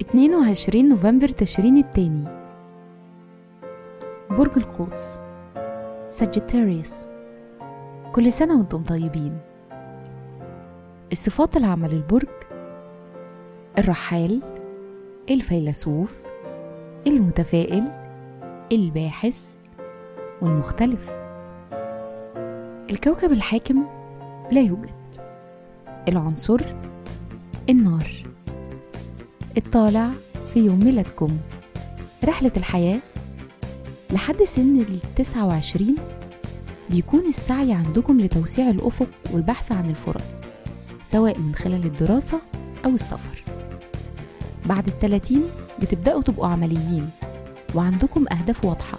اتنين وعشرين نوفمبر تشرين التاني. برج القوس. ساجيتاريوس كل سنة وأنتم طيبين. الصفات العامة للبرج الرحال. الفيلسوف. المتفائل. الباحث. والمختلف. الكوكب الحاكم لا يوجد. العنصر النار. الطالع في يوم ميلادكم. رحلة الحياة لحد سن التسعة وعشرين بيكون السعي عندكم لتوسيع الأفق والبحث عن الفرص سواء من خلال الدراسة أو السفر. بعد التلاتين بتبدأوا تبقوا عمليين وعندكم أهداف واضحة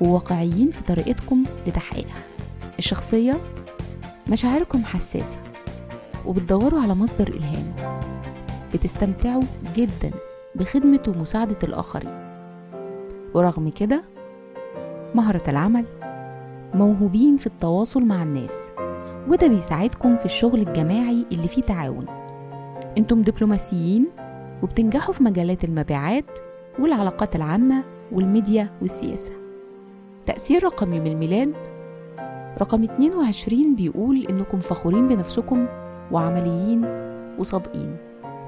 وواقعيين في طريقتكم لتحقيقها. الشخصية مشاعركم حساسة وبتدوروا على مصدر إلهام. بتستمتعوا جدا بخدمة ومساعدة الآخرين. ورغم كده مهرة العمل موهوبين في التواصل مع الناس وده بيساعدكم في الشغل الجماعي اللي فيه تعاون. أنتم دبلوماسيين وبتنجحوا في مجالات المبيعات والعلاقات العامة والميديا والسياسة. تأثير رقم يوم الميلاد رقم 22 بيقول إنكم فخورين بنفسكم وعمليين وصادقين.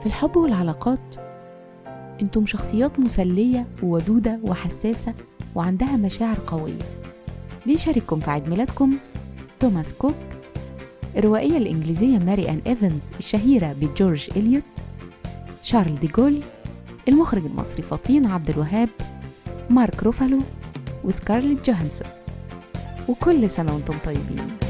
في الحب والعلاقات إنتم شخصيات مسلية وودودة وحساسة وعندها مشاعر قوية. بيشارككم في عيد ميلادكم؟ توماس كوك الروائية الإنجليزية ماري أن إيفنز الشهيرة بجورج إليوت شارل دي جول المخرج المصري فطين عبد الوهاب مارك روفالو وسكارليت جوهانسون. وكل سنة وأنتم طيبين.